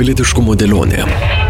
Pilietiškumo dėlionė.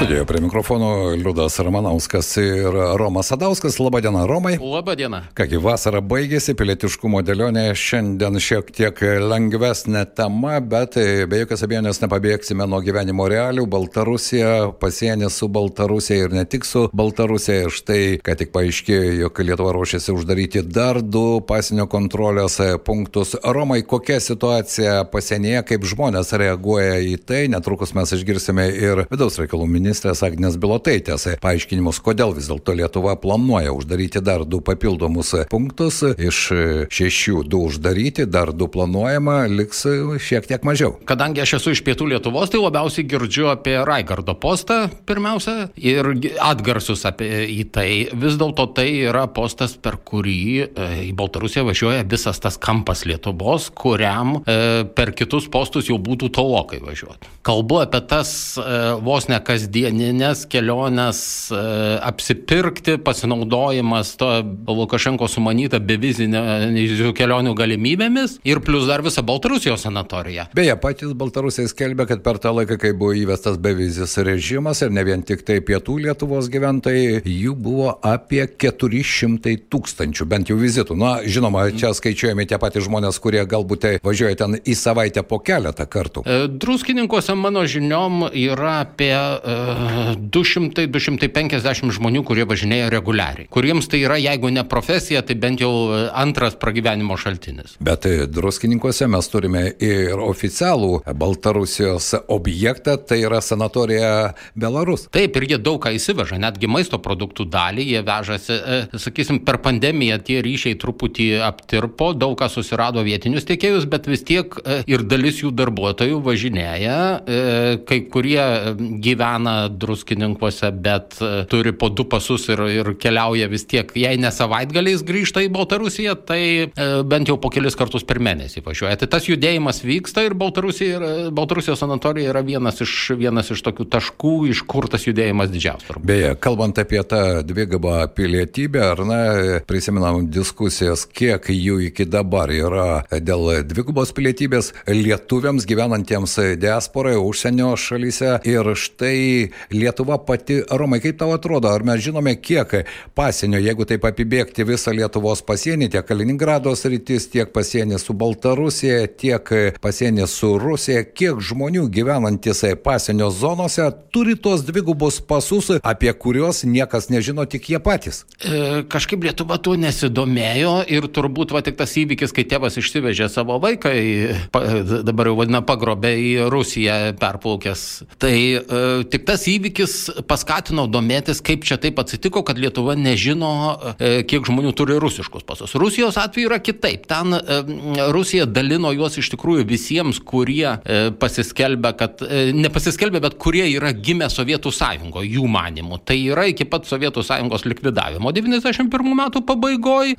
Studijoje prie mikrofono Liudas Ramanauskas ir Romas Sadauskas. Labadiena, Romai. Labadiena. Kągi, vasara baigėsi, pilietiškumo dėlionė šiandien šiek tiek lengvesnė tema, bet be jokios abejonės nepabėgsime nuo gyvenimo realių. Baltarusija, pasienis su Baltarusija ir ne tik su Baltarusija. Štai, ką tik paaiškėjo, jog Lietuva ruošiasi uždaryti dar du pasienio kontrolės punktus. Romai, kokia situacija pasienyje, kaip žmonės reaguoja į tai, netrukus mes išgirsime ir vidaus reikalų ministrą ministrės Agnės Bilotaitės paaiškinimus, kodėl vis dėlto Lietuva planuoja uždaryti dar du papildomus punktus. Iš šešių du uždaryti, dar du planuojama, liks šiek tiek mažiau. Kadangi aš esu iš pietų Lietuvos, tai labiausiai girdžiu apie Raigardo postą pirmiausia ir atgarsus apie į tai. Vis dėlto tai yra postas, per kurį e, į Baltarusiją važiuoja visas tas kampas Lietuvos, kuriam e, per kitus postus jau būtų tolokai važiuoti. Kalbu apie tas e, vos ne kasdien kasdieninės kelionės, e, apsipirkti, pasinaudojimas to Lukašenko sumanyta bevizinio kelionių galimybėmis ir plus dar visą Baltarusijos sanatoriją. Beje, patys Baltarusiai skelbia, kad per tą laiką, kai buvo įvestas bevizis režimas ir ne vien tik tai pietų Lietuvos gyventojai, jų buvo apie 400 tūkstančių, bent jau vizitų. Na, žinoma, čia skaičiuojami tie patys žmonės, kurie galbūt tai važiuoja ten į savaitę po keletą kartų. E, druskininkuose mano žiniom yra apie 200-250 žmonių, kurie važinėja reguliariai, kuriems tai yra, jeigu ne profesija, tai bent jau antras pragyvenimo šaltinis. Bet druskininkose mes turime ir oficialų Baltarusijos objektą, tai yra sanatorija Belarus. Taip, ir jie daug ką įsiveža, netgi maisto produktų dalį jie vežasi, e, sakysim, per pandemiją tie ryšiai truputį aptirpo, daug ką susirado vietinius tiekėjus, bet vis tiek e, ir dalis jų darbuotojų važinėja, e, kai kurie gyvena gyvena druskininkuose, bet e, turi po du pasus ir, ir keliauja vis tiek, jei ne savaitgaliais grįžta į Baltarusiją, tai e, bent jau po kelis kartus per mėnesį važiuoja. Tai tas judėjimas vyksta ir Baltarusija, ir Baltarusijos sanatorija yra vienas iš, vienas iš tokių taškų, iš kur tas judėjimas didžiausias. Beje, kalbant apie tą dvigubą pilietybę, ar ne, prisimenam diskusijas, kiek jų iki dabar yra dėl dvigubos pilietybės lietuviams gyvenantiems diasporoje, užsienio šalyse. Ir štai Lietuva pati, Romai, kaip tau atrodo, ar mes žinome, kiek pasienio, jeigu taip apibėgti visą Lietuvos pasienį, tiek Kaliningrado sritis, tiek pasienį su Baltarusija, tiek pasienį su Rusija, kiek žmonių gyvenantis pasienio zonose turi tos dvigubus pasus, apie kuriuos niekas nežino, tik jie patys. E, kažkaip Lietuva tuo nesidomėjo ir turbūt va tik tas įvykis, kai tėvas išsivežė savo vaiką, į, pa, dabar jau vadina pagrobę į Rusiją perplaukęs, tai e, tik tas įvykis paskatino domėtis, kaip čia taip atsitiko, kad Lietuva nežino, e, kiek žmonių turi rusiškus pasus. Rusijos atveju yra kitaip. Ten e, Rusija dalino juos iš tikrųjų visiems, kurie e, pasiskelbė, kad nepasiskelbė, bet kurie yra gimę Sovietų sąjungoje, jų manimų. Tai yra iki pat Sovietų sąjungos likvidavimo. 91 metų pabaigoje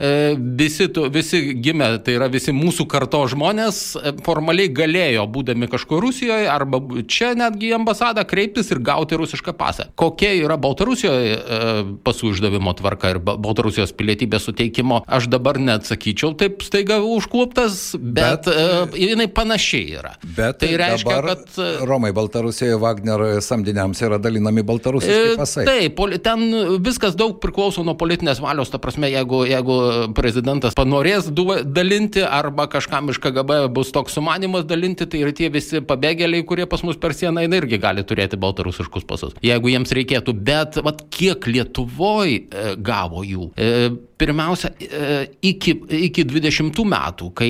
visi, visi gimę, tai yra visi mūsų karto žmonės formaliai galėjo, būdami kažkur Rusijoje arba čia netgi ambasadą kreiptis ir gauti gauti rusišką pasą. Kokia yra Baltarusijoje e, pasų išdavimo tvarka ir Baltarusijos pilietybės suteikimo, aš dabar neatsakyčiau taip staiga užkluptas, bet, bet e, jinai panašiai yra. Bet tai reiškia, kad... E, Romai Baltarusijoje Wagner samdiniams yra dalinami baltarusiški pasai. Taip, ten viskas daug priklauso nuo politinės valios, ta prasme, jeigu, jeigu prezidentas panorės dalinti arba kažkam iš KGB bus toks sumanimas dalinti, tai ir tie visi pabėgėliai, kurie pas mus per sieną irgi gali turėti baltarusiškus lietuviškus pasus, jeigu jiems reikėtų, bet vat, kiek Lietuvoje e, gavo jų. E, pirmiausia, iki, iki 20 metų, kai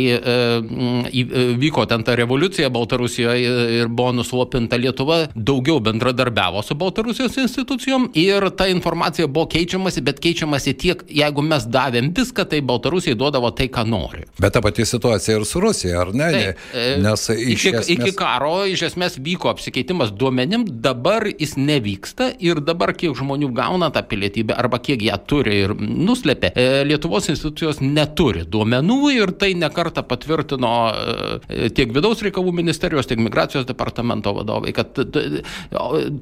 vyko ten ta revoliucija Baltarusijoje ir buvo nuslopinta Lietuva, daugiau bendradarbiavo su Baltarusijos institucijom ir ta informacija buvo keičiamasi, bet keičiamasi tiek, jeigu mes davėm viską, tai Baltarusijai duodavo tai, ką nori. Bet ta pati situacija ir su Rusija, ar ne? Taip, Nes iš iki, esmės... iki karo iš esmės vyko apsikeitimas duomenim, dabar jis nevyksta ir dabar kiek žmonių gauna tą pilietybę arba kiek ją turi ir nuslėpia, e, Lietuvos institucijos neturi duomenų ir tai nekarta patvirtino e, tiek vidaus reikalų ministerijos, tiek migracijos departamento vadovai, kad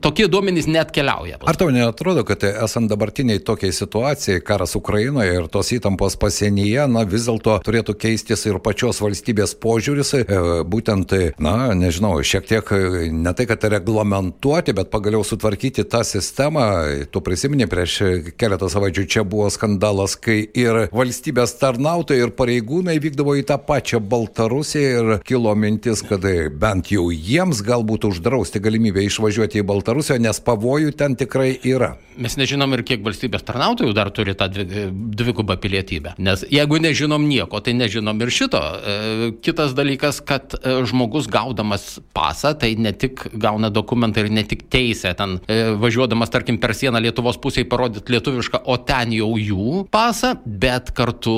tokie duomenys net keliauja. Ar tau neatrodo, kad esant dabartiniai tokiai situacijai, karas Ukrainoje ir tos įtampos pasienyje, na vis dėlto turėtų keistis ir pačios valstybės požiūris, e, būtent, na, nežinau, šiek tiek ne tai, kad reglamentuoti, bet pagaliau sutvarkyti tą sistemą. Tu prisimeni, prieš keletą savaičių čia buvo skandalas, kai ir valstybės tarnautojai ir pareigūnai vykdavo į tą pačią Baltarusiją ir kilo mintis, kad bent jau jiems galbūt uždrausti galimybę išvažiuoti į Baltarusiją, nes pavojų ten tikrai yra. Mes nežinom ir kiek valstybės tarnautojų dar turi tą dvigubą pilietybę. Nes jeigu nežinom nieko, tai nežinom ir šito. E, kitas dalykas, kad e, žmogus gaudamas pasą, tai ne tik gauna dokumentą ir ne tik teisę ten e, važiuodamas, tarkim, per sieną Lietuvos pusėje parodyti lietuvišką, o ten jau jų pasą, bet kartu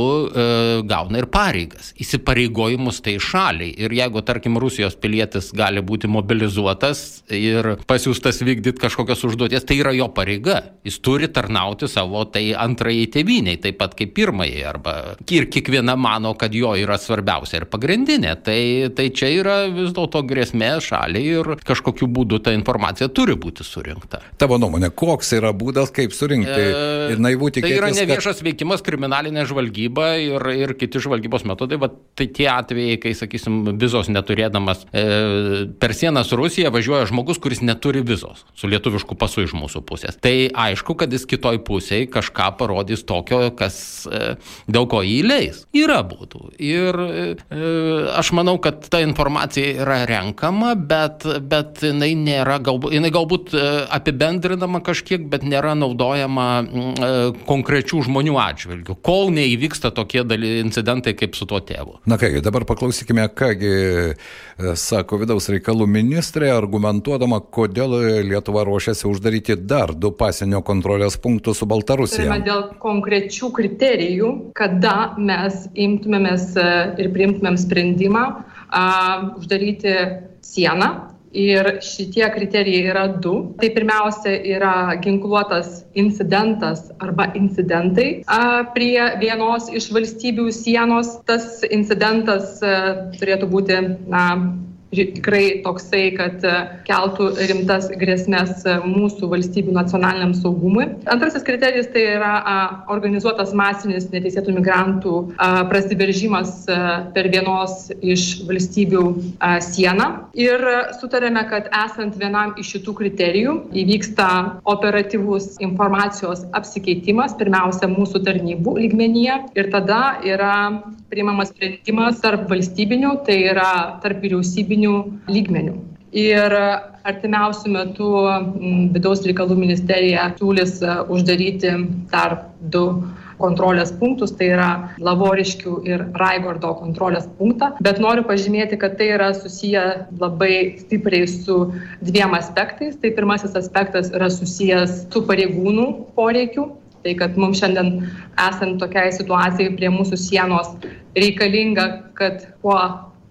gauna ir pareigas, įsipareigojimus tai šaliai. Ir jeigu, tarkim, Rusijos pilietis gali būti mobilizuotas ir pasiūstas vykdyti kažkokios užduoties, tai yra jo pareiga. Jis turi tarnauti savo tai antrajai tėviniai, taip pat kaip pirmajai. Arba ir kiekviena mano, kad jo yra svarbiausia ir pagrindinė. Tai, tai čia yra vis dėlto grėsmė šaliai ir kažkokiu būdu ta informacija turi būti surinkta. Tavo nuomonė, koks yra būdas, kaip surinkti e, ir naivų tikėtis? Tai yra neviešas kad... veikimas, kriminalinė žvalgyba ir, ir kiti žvalgybos metodai. Va, tai tie atvejai, kai, sakysim, vizos neturėdamas e, per sieną su Rusija važiuoja žmogus, kuris neturi vizos su lietuvišku pasu iš mūsų pusės. Tai aišku, kad jis kitoj pusėje kažką parodys tokio, kas e, dėl ko jį leis. Yra būdų. Ir e, aš manau, kad ta informacija yra renkama, bet, bet jinai nėra, galbūt, jinai galbūt e, apibendrinama kažkiek, bet nėra naudojama konkrečių žmonių atžvilgių, kol neįvyksta tokie incidentai kaip su tuo tėvu. Na kągi, dabar paklausykime, kągi sako vidaus reikalų ministrė, argumentuodama, kodėl Lietuva ruošiasi uždaryti dar du pasienio kontrolės punktus su Baltarusija. Turime dėl konkrečių kriterijų, kada mes imtumėmės e, ir priimtumėm sprendimą a, uždaryti sieną Ir šitie kriterijai yra du. Tai pirmiausia yra ginkluotas incidentas arba incidentai prie vienos iš valstybių sienos. Tas incidentas turėtų būti na, tikrai toksai, kad e, keltų rimtas grėsmės e, mūsų valstybių nacionaliniam saugumui. Antrasis kriterijus tai yra organizuotas masinis neteisėtų migrantų prasiveržimas e, per vienos iš valstybių sieną. Ir sutarėme, kad esant vienam iš šitų kriterijų įvyksta operatyvus informacijos apsikeitimas, pirmiausia mūsų tarnybų lygmenyje ir tada yra priimamas sprendimas tarp valstybinių, tai yra tarp vyriausybinių valstybinių lygmenių. Ir artimiausių metų vidaus reikalų ministerija siūlys e, uždaryti dar du kontrolės punktus, tai yra Lavoriškių ir Raigordo kontrolės punktą. Bet noriu pažymėti, kad tai yra susiję labai stipriai su dviem aspektais. Tai pirmasis aspektas yra susijęs su pareigūnų poreikiu. Tai kad mums šiandien esant tokiai situacijai prie mūsų sienos reikalinga, kad kuo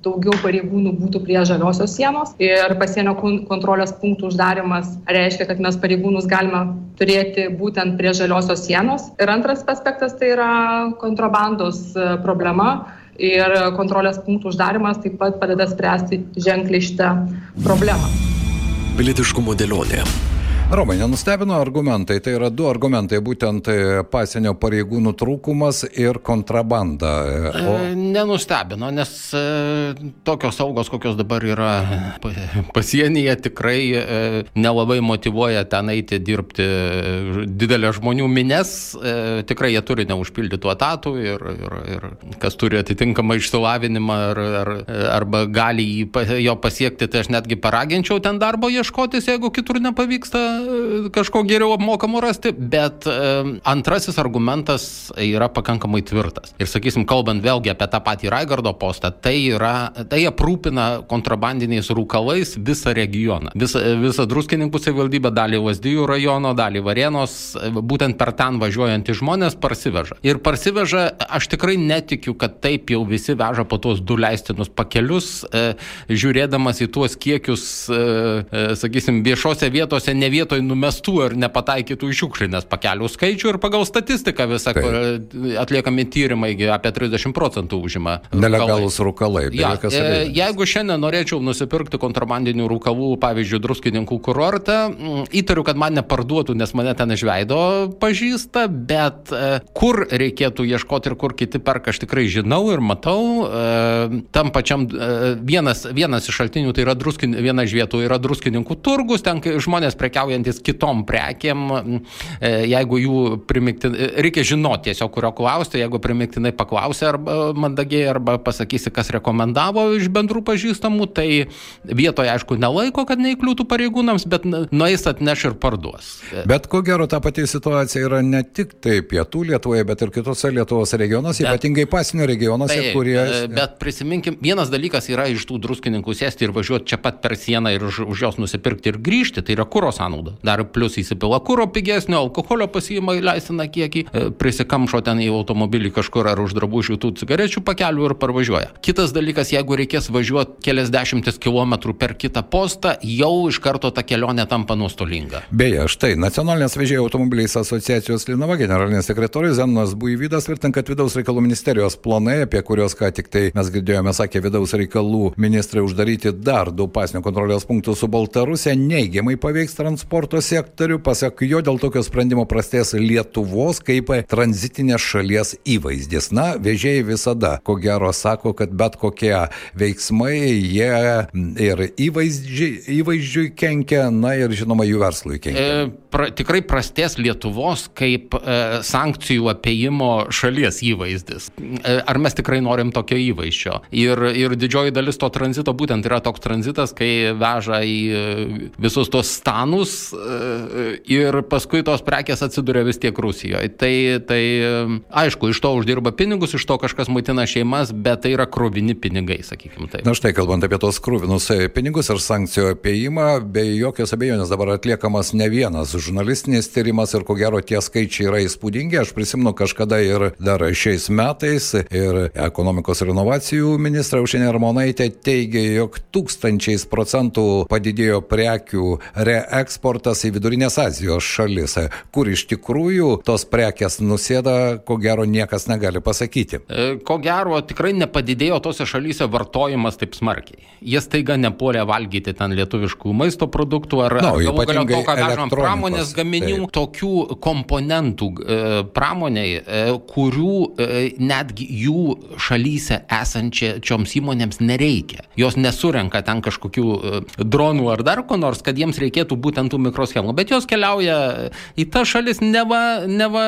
daugiau pareigūnų būtų prie žaliosios sienos ir pasienio kontrolės punktų uždarimas reiškia, kad mes pareigūnus galime turėti būtent prie žaliosios sienos. Ir antras aspektas tai yra kontrabandos e, problema. Ir kontrolės punktų uždarimas taip pat padeda spręsti ženkliai šitą problemą. Pilietiškumo dėlionė. Romai, nenustebino argumentai, tai yra du argumentai, būtent e, pasienio pareigūnų trūkumas ir kontrabanda. E, o... Nenustebino, nes e, tokios saugos, kokios dabar yra pasienyje, tikrai nelabai motivuoja ten eiti dirbti didelę žmonių mines, tikrai jie turi neužpildytų atatų ir, ir, ir kas turi atitinkamą išsilavinimą ar, ar, arba gali jį, jo pasiekti, tai aš netgi paraginčiau ten darbo ieškotis, jeigu kitur nepavyksta kažko geriau apmokamo rasti, bet antrasis argumentas yra pakankamai tvirtas. Ir sakysim, kalbant vėlgi apie tą patį Raigardo postą, tai, yra, tai aprūpina kontrabandiniais rūkalais visą regioną. Visą, visą druskininkų savivaldybę, dalį Vazdijų rajono, dalį Varienos, būtent per ten važiuojantys žmonės parsiveža. Ir parsiveža, aš tikrai netikiu, kad taip jau visi veža po tuos du leistinus pakelius, e, žiūrėdamas į tuos kiekius, e, e, sakysim, viešose vietose ne vietoj numestų ar nepataikytų iš šiukšlinės pakelių skaičių ir pagal statistiką visą atliekami tyrimai apie 30 procentų užima. Nelegalus rūkalai. Ja, e, jeigu šiandien norėčiau nusipirkti kontrabandinių rūkalų, pavyzdžiui, druskininkų kurortą, įtariu, kad man neparduotų, nes mane ten iš veido pažįsta, bet e, kur reikėtų ieškoti ir kur kiti perka, aš tikrai žinau ir matau. E, tam pačiam vienas, vienas iš šaltinių, tai yra druskin, viena iš vietų yra druskininkų turgus, ten žmonės prekiaujantis kitom prekėm, jeigu jų primikti, reikia žinoti tiesiog, kurio klausti, jeigu primiktinai paklausi arba mandagiai, arba pasakysi, kas rekomendavo iš bendrų pažįstamų, tai vietoje, aišku, nelaiko, kad neįkliūtų pareigūnams, bet nueis atneš ir parduos. Bet ko gero ta pati situacija yra ne tik tai pietų Lietuvoje, bet ir kitose Lietuvos regionuose, bet, ypatingai pasinio regionuose, tai, kurie... Bet prisiminkim, vienas dalykas yra iš tų druskininkų sėsti ir važiuoti čia pat per sieną ir už, už jos nusipirkti ir grįžti, tai yra kūro sąnauda. Dar plus įsipila kūro pigesnio, alkoholio pasiima į leistiną kiekį, e, prisikamšo ten į automobilį kažkur ar už drabužių tų cigarečių pakelių ir parvažiuoja. Kitas dalykas, jeigu reikės važiuoti kelias dešimtis kilometrų per kitą postą, jau iš karto ta kelionė tampa nuostolinga. Beje, štai Nacionalinės vežėjų automobiliais asociacijos Linova generalinis sekretorius Zenas Buivydas tvirtina, kad vidaus reikalų ministerijos planai, apie kuriuos ką tik tai mes girdėjome, sakė vidaus reikalų ministrai uždaryti dar du pasnio kontrolės punktus su Baltarusija, neigiamai paveiks transporto sektorių. Pasak jo, dėl tokio sprendimo prastės Lietuvos kaip tranzitinės šalies įvaizdis. Na, vežėjai visada, ko gero, sako, kad bet kokie veiksmai jie ir įvaizdžiui, įvaizdžiui kenkia, na ir žinoma jų verslui kenkia. E, pra, tikrai prastės Lietuvos kaip e, sankcijų apiejimo šalies įvaizdis. E, ar mes tikrai norim tokio įvaizdžio? Ir, ir didžioji dalis to tranzito būtent yra toks tranzitas, kai veža į e, visus tos stanus ir paskui tos prekės atsiduria vis tiek Rusijoje. Tai, tai aišku, iš to uždirba pinigus, iš to kažkas maitina šeimas, bet tai yra krūvini pinigai, sakykime taip. Na štai, kalbant apie tos krūvinus pinigus ir sankcijų apėjimą, be jokios abejonės dabar atliekamas ne vienas žurnalistinis tyrimas ir ko gero tie skaičiai yra įspūdingi. Aš prisimenu kažkada ir dar šiais metais ir ekonomikos ir inovacijų ministra Užsienė Armonaitė teigė, jog tūkstančiais procentų padidėjo prekių reeksportas į Vidurinės Azijos šalis, kur iš tikrųjų tos prekės nusėda, ko gero niekas negali pasakyti. E, ko gero tikrai nepadidėjo tose šalyse vartojimas taip smarkiai. Jie staiga nepuolė valgyti ten lietuviškų maisto produktų ar, no, galų to, ką vežam pramonės gaminių, taip. tokių komponentų e, pramoniai, e, kurių netgi jų šalyse esančioms įmonėms nereikia. Jos nesurenka ten kažkokių dronų ar dar ko nors, kad jiems reikėtų būtent tų mikroschemų, bet jos keliauja į tą šalis neva, neva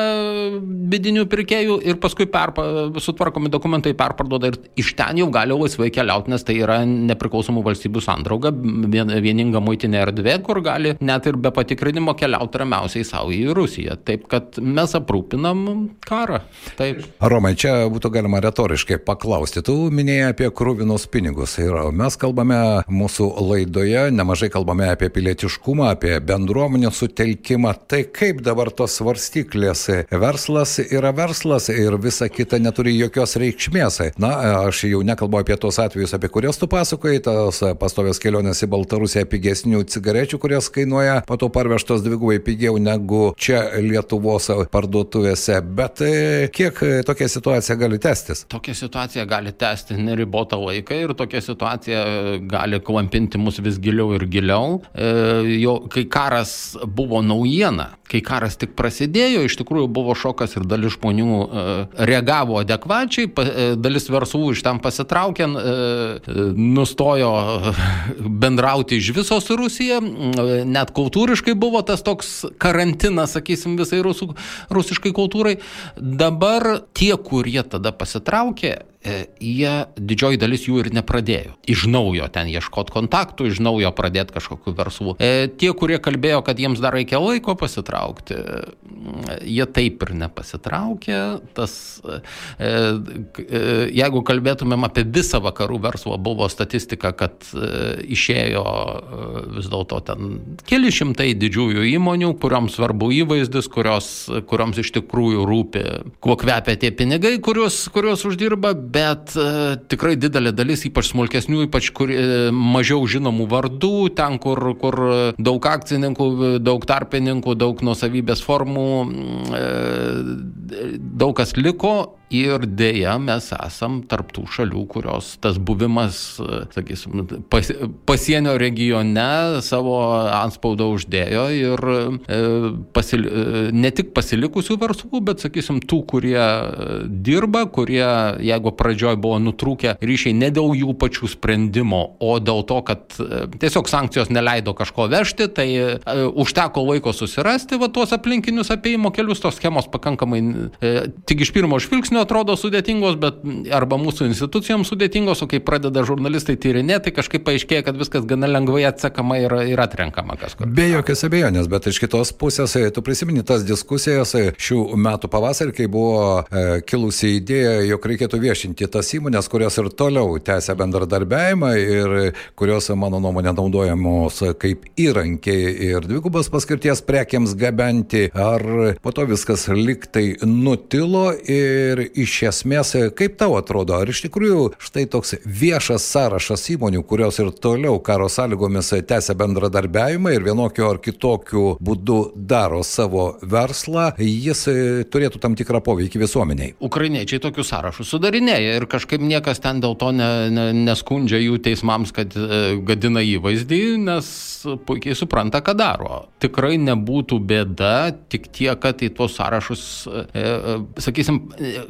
bidinių pirkėjų ir paskui perpa, sutvarkomi dokumentai perparduoda ir iš ten jau gali laisvai keliauti, nes tai yra nepriklausomų valstybių sandrauga, vieninga muitinė erdvė, kur gali net ir be patikrinimo keliauti ramiausiai savo į Rusiją. Taip kad mes aprūpinam karą. Taip. Romai, čia būtų galima retoriškai paklausti. Tu minėjai apie krūvinus pinigus ir mes kalbame mūsų laidoje, nemažai kalbame apie pilietiškumą, apie bendruomenę sutelkimą. Tai kaip dabar tos svarstyklės? Verslas yra verslas ir visa kita neturi jokios reikšmės. Na, aš jau nekalbu apie tos atvejus, apie kuriuos tu pasakoji, tos pastovios kelionės į Baltarusiją pigesnių cigarečių, kurios kainuoja po to parvežtos dvigubai pigiau negu čia Lietuvos parduotuvėse. Bet e, kiek tokia situacija gali tęstis? Tokia situacija gali tęsti neribotą laiką ir tokia situacija gali klampinti mus vis giliau ir giliau. E, jo, kai karas buvo naujiena, kai karas tik prasidėjo, iš tikrųjų buvo šokas ir dalis žmonių e, reagavo adekvačiai, e, dalis verslų iš ten pasitraukė, e, nustojo bendrauti iš viso su Rusija, net kultūriškai buvo tas toks karantinas, sakysim, visai rusų, rusiškai kultūrai. Dabar tie, kurie tada pasitraukė, jie didžioji dalis jų ir nepradėjo. Iš naujo ten ieškoti kontaktų, iš naujo pradėti kažkokiu verslu. E, tie, kurie kalbėjo, kad jiems dar reikia laiko pasitraukti, jie taip ir nepasitraukė. Tas, jeigu kalbėtumėm apie visą vakarų verslą, buvo statistika, kad išėjo vis dėlto ten keli šimtai didžiųjų įmonių, kuriuoms svarbu įvaizdis, kurios, kurioms iš tikrųjų rūpi, kuo kvepia tie pinigai, kuriuos, kuriuos uždirba, bet uh, tikrai didelė dalis, ypač smulkesnių, ypač kur, uh, mažiau žinomų vardų, ten, kur, kur daug akcininkų, daug tarpininkų, daug nusavybės formų, uh, daug kas liko Ir dėja, mes esam tarptų šalių, kurios tas buvimas, sakysim, pas, pasienio regione savo anspaudą uždėjo ir e, pasil, e, ne tik pasilikusių verslų, bet, sakysim, tų, kurie dirba, kurie, jeigu pradžioj buvo nutrūkę ryšiai ne dėl jų pačių sprendimo, o dėl to, kad e, tiesiog sankcijos neleido kažko vežti, tai užteko laiko susirasti va tuos aplinkinius apėjimo kelius, tos schemos pakankamai tik iš pirmo žvilgsnio atrodo sudėtingos, bet arba mūsų institucijoms sudėtingos, o kai pradeda žurnalistai tyrinėti, kažkaip paaiškėja, kad viskas gana lengvai atsekama ir, ir atrenkama kažkur. Be jokios abejonės, bet iš kitos pusės, e, tu prisimeni tas diskusijas e, šių metų pavasarį, kai buvo e, kilusi idėja, jog reikėtų viešinti tas įmonės, kurios ir toliau tęsia bendradarbiavimą ir kurios, mano nuomonė, naudojamos kaip įrankiai ir dvigubos paskirties prekiams gabenti, ar po to viskas liktai nutilo ir iš esmės, kaip tau atrodo, ar iš tikrųjų štai toks viešas sąrašas įmonių, kurios ir toliau karo sąlygomis tęsia bendradarbiavimą ir vienokiu ar kitokiu būdu daro savo verslą, jis turėtų tam tikrą poveikį visuomeniai. Ukrainiečiai tokius sąrašus sudarinėja ir kažkaip niekas ten dėl to ne, ne, neskundžia jų teismams, kad e, gadina įvaizdį, nes puikiai supranta, ką daro. Tikrai nebūtų bėda, tik tiek, kad į tuos sąrašus, e, e, sakysim,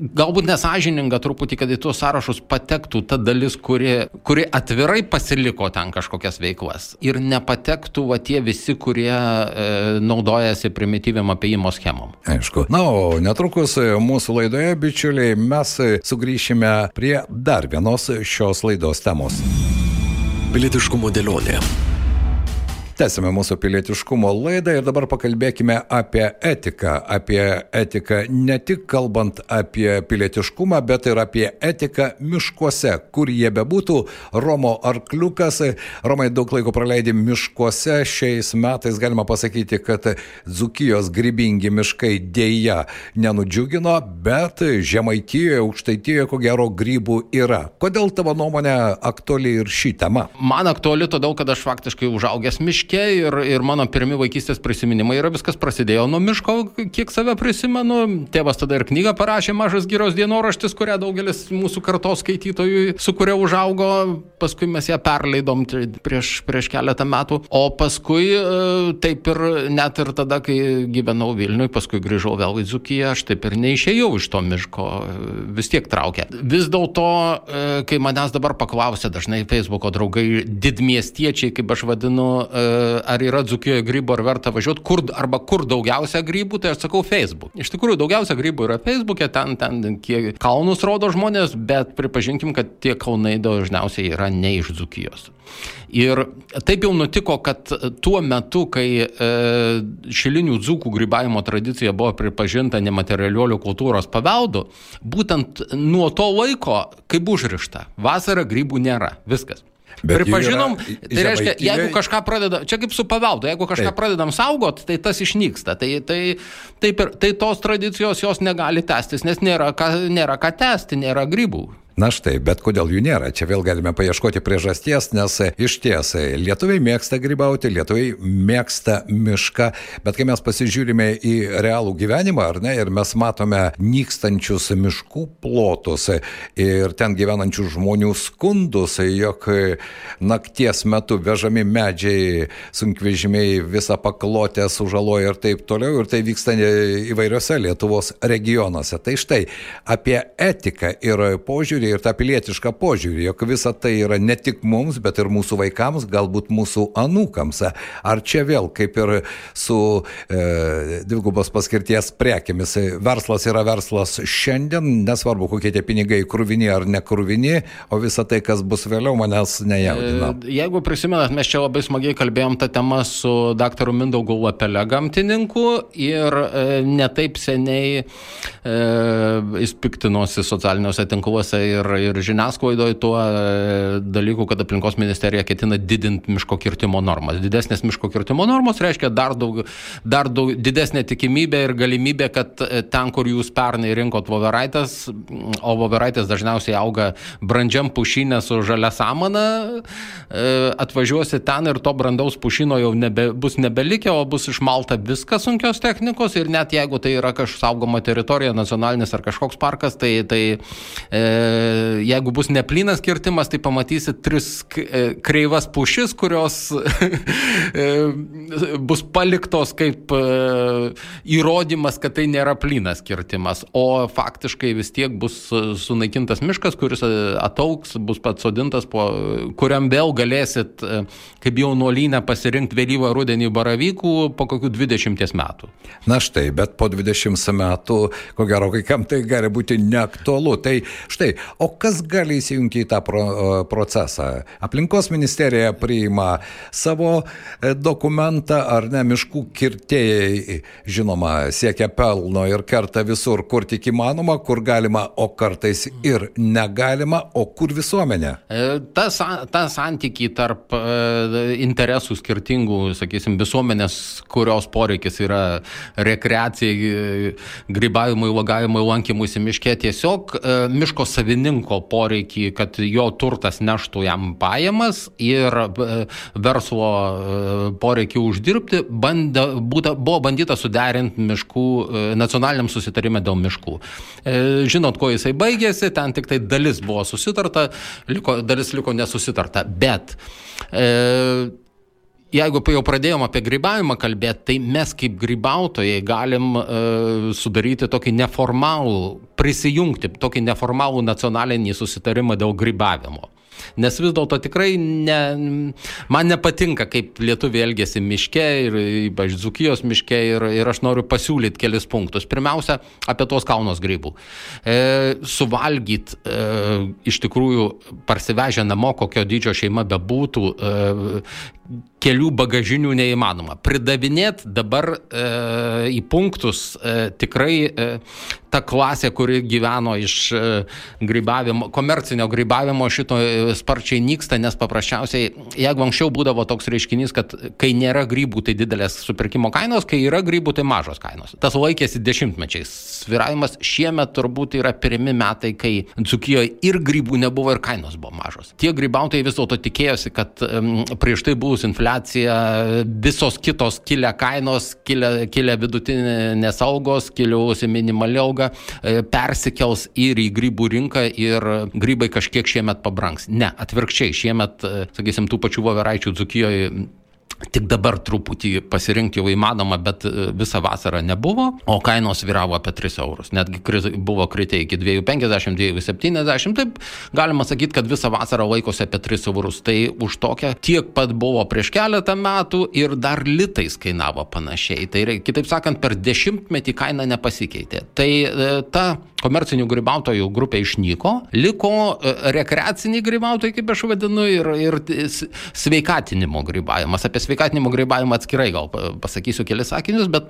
galbūt nesažininga truputį, kad į tuos sąrašus patektų ta dalis, kuri, kuri atvirai pasiliko ten kažkokias veiklas ir nepatektų va tie visi, kurie e, naudojasi primityviam apėjimo schemom. Aišku. Na, o netrukus mūsų laidoje, bičiuliai, mes sugrįšime prie dar vienos šios laidos temos. Pilietiškumo dėlionė. Tęsime mūsų pilietiškumo laidą ir dabar pakalbėkime apie etiką. Apie etiką ne tik kalbant apie pilietiškumą, bet ir apie etiką miškuose, kur jie bebūtų. Romo Arkliukas, Romai daug laiko praleidė miškuose. Šiais metais galima pasakyti, kad Dzukijos grybingi miškai dėja nenudžiugino, bet Žemaitijoje, Aukštaitijoje, ko gero, grybų yra. Kodėl tavo nuomonė aktuali ir ši tema? Man aktuali todėl, kad aš faktiškai užaugęs miške miške ir, ir mano pirmi vaikystės prisiminimai yra viskas prasidėjo nuo miško, kiek save prisimenu. Tėvas tada ir knygą parašė Mažas gyros dienoraštis, kurią daugelis mūsų kartos skaitytojų, su kuria užaugo, paskui mes ją perleidom prieš, prieš keletą metų. O paskui e, taip ir net ir tada, kai gyvenau Vilniui, paskui grįžau vėl į Dzukiją, aš taip ir neišėjau iš to miško, vis tiek traukė. Vis dėlto, e, kai manęs dabar paklausė dažnai Facebook'o draugai, didmiestiečiai, kaip aš vadinu, e, ar yra Dzukijoje grybų, ar verta važiuoti, kur, arba kur daugiausia grybų, tai aš sakau Facebook. Iš tikrųjų, daugiausia grybų yra Facebook'e, ten, ten kiek kalnus rodo žmonės, bet pripažinkim, kad tie kalnai dažniausiai yra ne iš Dzukijos. Ir taip jau nutiko, kad tuo metu, kai e, šilinių dzūkų grybavimo tradicija buvo pripažinta nematerialiuolių kultūros paveldu, būtent nuo to laiko, kaip užrišta, vasarą grybų nėra. Viskas. Bet Pripažinom, tai reiškia, jeigu kažką pradeda, čia kaip su paveldu, jeigu kažką taip. pradedam saugot, tai tas išnyksta. Tai, tai, taip ir, tai tos tradicijos jos negali tęstis, nes nėra ką, nėra ką tęsti, nėra grybų. Na štai, bet kodėl jų nėra? Čia vėl galime paieškoti priežasties, nes iš ties lietuviai mėgsta grybauti, lietuviai mėgsta mišką, bet kai mes pasižiūrime į realų gyvenimą, ar ne, ir mes matome nykstančius miškų plotus ir ten gyvenančių žmonių skundus, jog nakties metu vežami medžiai, sunkvežimiai visą paklotę sužaloja ir taip toliau, ir tai vyksta įvairiose Lietuvos regionuose. Tai štai apie etiką ir požiūrį požiūrį ir tą pilietišką požiūrį, jog visa tai yra ne tik mums, bet ir mūsų vaikams, galbūt mūsų anūkams. Ar čia vėl, kaip ir su e, dvigubos paskirties prekiamis, verslas yra verslas šiandien, nesvarbu, kokie tie pinigai krūvini ar nekrūvini, o visa tai, kas bus vėliau, manęs nejaudina. E, jeigu prisimenat, mes čia labai smagiai kalbėjom tą temą su daktaru Mindaugu Lapelė gamtininku ir e, netaip seniai e, jis piktinosi socialiniuose tinkluose ir, ir žiniasklaidoje tuo e, dalyku, kad aplinkos ministerija ketina didinti miško kirtimo normas. Didesnės miško kirtimo normos reiškia dar, daug, dar daug, didesnė tikimybė ir galimybė, kad e, ten, kur jūs pernai rinkot voveraitas, o voveraitas dažniausiai auga brandžiam pušinė su žalia samana, e, atvažiuosi ten ir to brandaus pušino jau nebe, bus nebelikę, o bus išmalta viskas sunkios technikos ir net jeigu tai yra kažkokia saugoma teritorija, nacionalinis ar kažkoks parkas, tai, tai e, jeigu bus neplynas kirtimas, tai pamatysit tris e, kreivas pušis, kurios e, bus paliktos kaip e, įrodymas, kad tai nėra plynas kirtimas, o faktiškai vis tiek bus sunaikintas miškas, kuris atauks, bus pats sodintas, po, kuriam vėl galėsit, kaip jau nuolynę, pasirinkti vėlyvą rudenį baravykų po kokių 20 metų. Na štai, bet po 20 metų, ko gero, kai kam tai gali būti neaktualu. Tai štai, o kas gali įsijungti į tą pro, procesą? Aplinkos ministerija priima savo e, dokumentą, ar ne, miškų kirtėjai, žinoma, siekia pelno ir kerta visur, kur tik įmanoma, kur galima, o kartais ir negalima, o kur visuomenė. E, ta, ta santykiai tarp e, interesų skirtingų, sakysim, visuomenės, kurios poreikis yra rekreacijai, grybavimui, lagavimui, lankymuisi miške, tiesiog e, miško savininko poreikį, kad jo turtas neštų jam pajamas ir e, verslo e, poreikį uždirbti, bandė, būta, buvo bandyta suderinti miškų nacionaliniam susitarime dėl miškų. Žinot, kuo jisai baigėsi, ten tik tai dalis buvo susitarta, liko, dalis liko nesusitarta, bet e, jeigu jau pradėjom apie grybavimą kalbėti, tai mes kaip grybautojai galim uh, sudaryti tokį neformalų, prisijungti tokį neformalų nacionalinį susitarimą dėl grybavimo. Nes vis dėlto tikrai ne, man nepatinka, kaip lietuviai elgesi miške ir ypač Dzukijos miške ir, ir aš noriu pasiūlyti kelis punktus. Pirmiausia, apie tos kaunos grybų. E, suvalgyt e, iš tikrųjų parsivežę namo, kokio dydžio šeima bebūtų, e, kelių bagažinių neįmanoma. Pridavinėt dabar e, į punktus e, tikrai e, ta klasė, kuri gyveno iš e, grybavimo, komercinio grybavimo šito e, sparčiai nyksta, nes paprasčiausiai, jeigu anksčiau būdavo toks reiškinys, kad kai nėra grybų, tai didelės supirkimo kainos, kai yra grybų, tai mažos kainos. Tas laikėsi dešimtmečiais. Sviravimas šiemet turbūt yra pirmi metai, kai Dzukijoje ir grybų nebuvo, ir kainos buvo mažos. Tie grybautojai vis dėlto tikėjosi, kad um, prieš tai buvus infliacija, infliacija, visos kitos kilę kainos, kilę, kilę vidutinės algos, kiliausi minimali alga, e, persikels ir į grybų rinką ir grybai kažkiek šiemet pabranks. Ne, atvirkščiai, šiemet, e, sakysim, tų pačių voveraičių Dzukijoje Tik dabar truputį pasirinkti jau įmanoma, bet e, visą vasarą nebuvo, o kainos vyravo apie 3 eurus. Netgi kriz, buvo kritę iki 2,50, 2,70, taip galima sakyti, kad visą vasarą laikosi apie 3 eurus. Tai už tokią tiek pat buvo prieš keletą metų ir dar litais kainavo panašiai. Tai kitaip sakant, per dešimtmetį kaina nepasikeitė. Tai e, ta komercinių grybautojų grupė išnyko, liko e, rekreaciniai grybautojai, kaip aš vadinu, ir, ir sveikatinimo grybavimas. Apie sveikatinimo grybavimą atskirai gal pasakysiu kelis sakinius, bet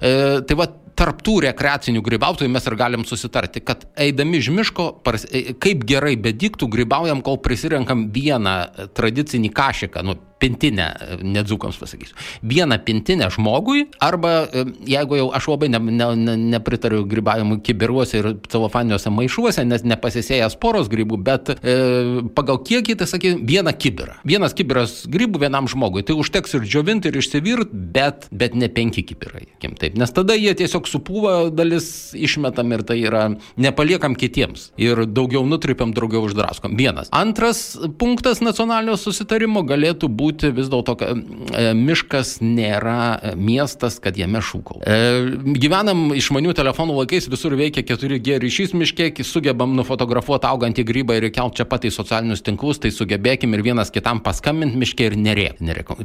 e, tai va tarptų rekreacinių grybautojų mes ir galim susitarti, kad eidami iš miško, e, kaip gerai bediktų, grybaujam, kol prisirenkam vieną tradicinį kašiką, nu, pintinę, nedzukams pasakysiu, vieną pintinę žmogui, arba e, jeigu jau aš labai ne, ne, ne, nepritariu grybavimui kibiruose ir celofaniuose maišuose, nes nepasisėjęs poros grybų, bet e, pagal kiekį, tai sakė, vieną kibirą. Vienas kibiras grybų vienam žmogui. Tai užteks ir džiovinti, ir išsivirt, bet, bet ne penki kibirai. Taip. Nes tada jie tiesiog supūva dalis išmetam ir tai yra nepaliekam kitiems. Ir daugiau nutrypiam, daugiau uždraskom. Vienas. Antras punktas nacionalinio susitarimo galėtų būti būti vis dėlto, miškas nėra miestas, kad jame šūkau. Gyvenam išmanių telefonų laikais, visur veikia 4G ryšys miške, sugebam nufotografuoti augantį grybą ir įkelti čia pat į socialinius tinklus, tai sugebėkim ir vienas kitam paskambinti miške ir nerėk.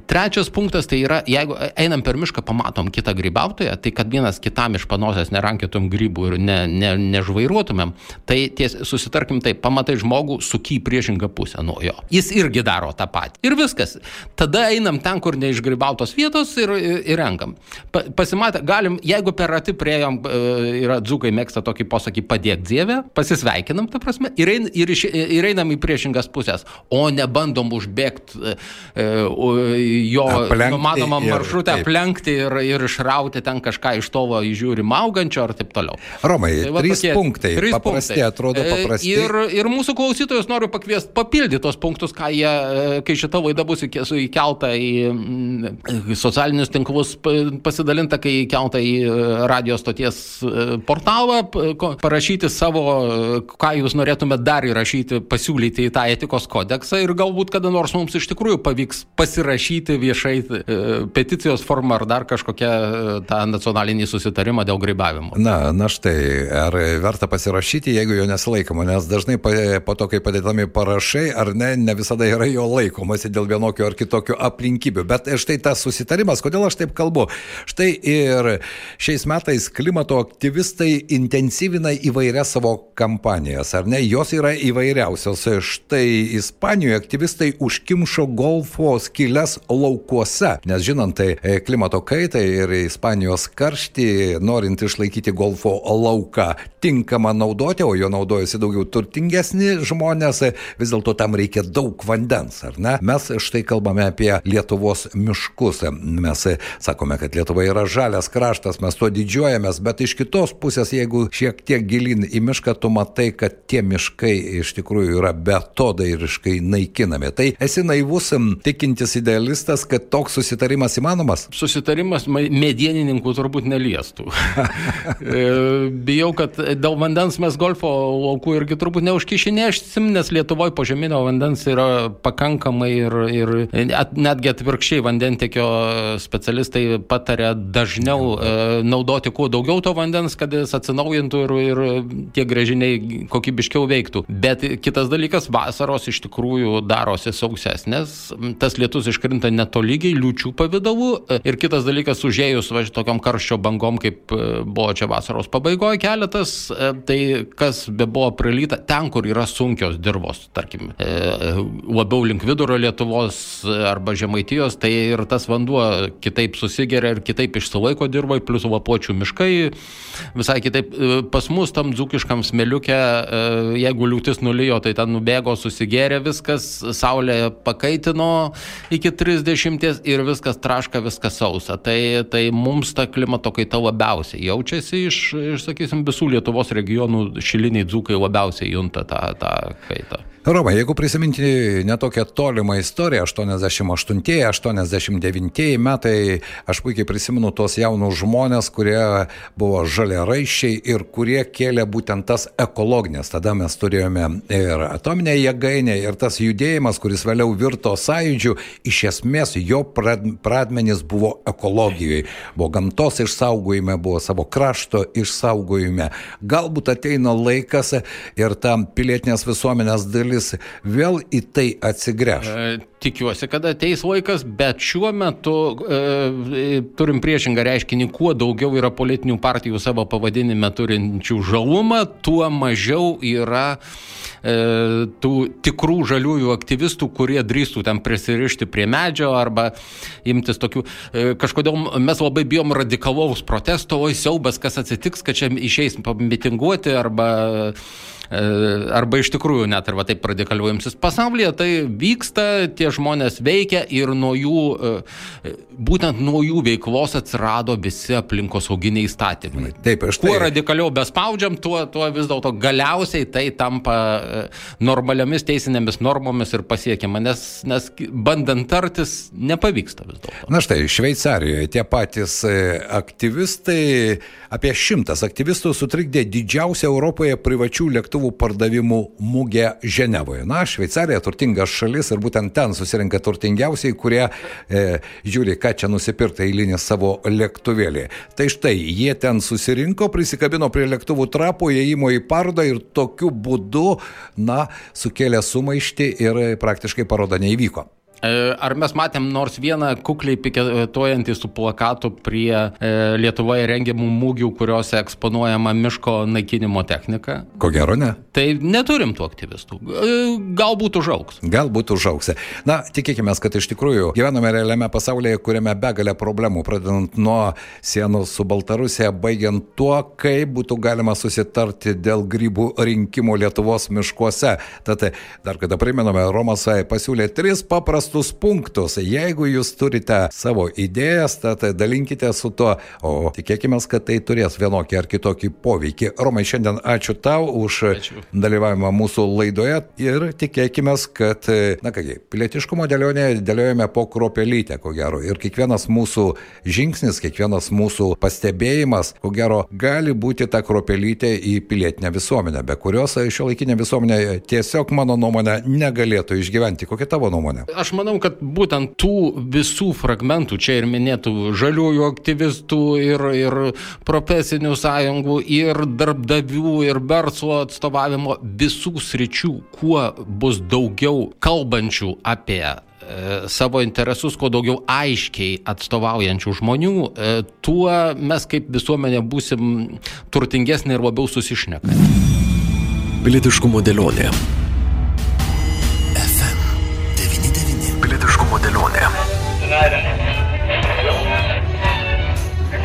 Trečias punktas tai yra, jeigu einam per mišką, pamatom kitą grybautoją, tai kad vienas kitam iš panosės nerankėtum grybų ir ne, ne, nežvairuotumėm, tai ties, susitarkim taip, pamatai žmogų suky priešingą pusę nuo jo. Jis irgi daro tą patį. Ir viskas. Tada einam ten, kur neišgrybautos vietos ir, ir, ir renkam. Pa, pasimatę, galim, jeigu per arti prieėjom, e, yra dzukai mėgsta tokį posakį padėk dievę, pasisveikinam, ta prasme, ir, ein, ir, iš, ir einam į priešingas pusės, o ne bandom užbėgti e, e, jo aplenkti numatomą maršrutą, aplenkti ir, ir išrauti ten kažką iš tolo įžiūrim augančio ar taip toliau. Romai, tai, va, trys tokie, punktai. Trys paprasti, punktai. atrodo paprasti. Ir, ir mūsų klausytojus noriu pakviesti papildyti tos punktus, jie, kai šita laida bus įkelta į mm, socialinius tinklus, pasidalinta, kai įkelta į radio stoties portalą, parašyti savo, ką jūs norėtumėte dar įrašyti, pasiūlyti į tą etikos kodeksą ir galbūt kada nors mums iš tikrųjų pavyks pasirašyti viešai e, peticijos formą ar dar kažkokią e, tą nacionalinį susitarimą dėl grybavimo. Na, na štai, ar verta pasirašyti, jeigu jo nesilaikoma, nes dažnai po to, kai padėdami parašai, ar ne, ne visada yra jo laikomasi dėl vienokio ar kitokio aplinkybių. Bet štai tas susitarimas, kodėl aš taip kalbu? Štai ir šiais metais klimato aktyvistai intensyvina įvairias savo kampanijas, ar ne? Jos yra įvairiausios. Štai Ispanijoje aktyvistai užkimšo golfo skilės laukuose, nes žinant tai e, klimato kaitai ir Ispanijos karštį, norint išlaikyti golfo lauką tinkamą naudoti, o jo naudojasi daugiau turtingesni žmonės, vis dėlto tam reikia daug vandens, ar ne? Mes štai kalbame apie Lietuvos miškus. Mes sakome, kad Lietuva yra žalias kraštas, mes tuo didžiuojamės, bet iš kitos pusės, jeigu šiek tiek gilin į mišką, tu matai, kad tie miškai iš tikrųjų yra betodairiškai naikinami. Tai esi naivus, tikintis idealistas, kad toks susitarimas įmanomas? Susitarimas medienininkų turbūt neliestų. E, bijau, kad dėl vandens mes golfo laukų irgi turbūt neužkišinėšsim, nes Lietuvoje požeminio vandens yra pakankamai ir, ir netgi atvirkščiai vandentikio specialistai patarė dažniau e, naudoti kuo daugiau to vandens, kad jis atsinaujintų ir, ir tie grėžiniai kokybiškiau veiktų. Bet kitas dalykas, vasaros iš tikrųjų darosi sausesnės, tas lietus iškrinta netolygiai, liučių pavydalu ir kitas dalykas, užėjus va, tokiam karščio bangom, kaip e, buvo čia vasaros pabaigoje keletas, e, tai kas be buvo prilyta, ten, kur yra sunkios dirbos, tarkim, e, labiau link vidurio Lietuvos arba Žemaitijos, tai ir tas vanduo kitaip susigeria ir kitaip išsilaiko dirbai, plus vapočių miškai, visai kitaip pas mus tam dzukiškam smeliukė, jeigu liūtis nulijo, tai ten nubėgo, susigėrė viskas, saulė pakaitino iki 30 ir viskas traška, viskas sausa. Tai, tai mums ta klimato kaita labiausiai jaučiasi iš, iš sakysim, visų Lietuvos regionų šiliniai dzukai labiausiai junta tą, tą kaitą. Roma, jeigu prisiminti netokią tolimą istoriją, 88-89 metai, aš puikiai prisimenu tos jaunus žmonės, kurie buvo žaliaraiščiai ir kurie kėlė būtent tas ekologinės. Tada mes turėjome ir atominę jėgainę, ir tas judėjimas, kuris vėliau virto sąjūdžiu, iš esmės jo pradmenys buvo ekologijoje, buvo gamtos išsaugojime, buvo savo krašto išsaugojime. Galbūt ateina laikas ir tam pilietinės visuomenės dalis šalis vėl į tai atsigręš? E, tikiuosi, kad ateis laikas, bet šiuo metu e, turim priešingą reiškinį, kuo daugiau yra politinių partijų savo pavadinime turinčių žalumą, tuo mažiau yra e, tų tikrų žaliųjų aktyvistų, kurie drįstų ten prisirišti prie medžio arba imtis tokių. E, kažkodėl mes labai bijom radikalaus protesto, oi siaubas, kas atsitiks, kad čia išeis pamitinguoti arba E, arba iš tikrųjų net ir va taip radikaliuojamsis pasaulyje, tai vyksta, tie žmonės veikia ir nuo jų, e, būtent nuo jų veiklos atsirado visi aplinkosauginiai įstatymai. Taip, aš tai. Kuo radikaliau bespaudžiam, tuo, tuo vis dėlto galiausiai tai tampa e, normaliomis teisinėmis normomis ir pasiekiama, nes, nes bandant tartis nepavyksta vis dėlto. Na štai, Šveicarijoje tie patys aktyvistai, apie šimtas aktyvistų sutrikdė didžiausią Europoje privačių lėktuvų pardavimų mugė Ženevoje. Na, Šveicarija turtingas šalis ir būtent ten susirenka turtingiausiai, kurie e, žiūri, ką čia nusipirkti eilinį savo lėktuvėlį. Tai štai, jie ten susirinko, prisikabino prie lėktuvų trapo, įėjimo į parodą ir tokiu būdu, na, sukėlė sumaištį ir praktiškai paroda neįvyko. E, ar mes matėm nors vieną kukliai piketuojantį su plakatu prie e, Lietuvoje rengiamų mūgių, kuriuose eksponuojama miško naikinimo technika? Ko gero ne. Tai neturim tų aktyvistų. E, galbūt užauks. Galbūt užauks. Na, tikėkime, kad iš tikrųjų gyvename realiame pasaulyje, kuriame begalė problemų, pradedant nuo sienų su Baltarusija, baigiant tuo, kaip būtų galima susitarti dėl grybų rinkimų Lietuvos miškuose. Tad dar kada priminome, Romas pasiūlė tris paprastus paprastus punktus. Jeigu jūs turite savo idėjas, tad dalinkite su tuo, o tikėkime, kad tai turės vienokį ar kitokį poveikį. Romai, šiandien ačiū tau už ačiū. dalyvavimą mūsų laidoje ir tikėkime, kad, na kągi, pilietiškumo dėlionė dėliojame po kropelytę, ko gero. Ir kiekvienas mūsų žingsnis, kiekvienas mūsų pastebėjimas, ko gero, gali būti ta kropelytė į pilietinę visuomenę, be kurios šio laikinė visuomenė tiesiog, mano nuomonė, negalėtų išgyventi. Kokia tavo nuomonė? Aš manau, kad būtent tų visų fragmentų, čia ir minėtų žaliųjų aktyvistų, ir, ir profesinių sąjungų, ir darbdavių, ir verslo atstovavimo, visų sričių, kuo bus daugiau kalbančių apie e, savo interesus, kuo daugiau aiškiai atstovaujančių žmonių, e, tuo mes kaip visuomenė būsim turtingesnė ir labiau susišnekami. Pilietiškumo dėlionė.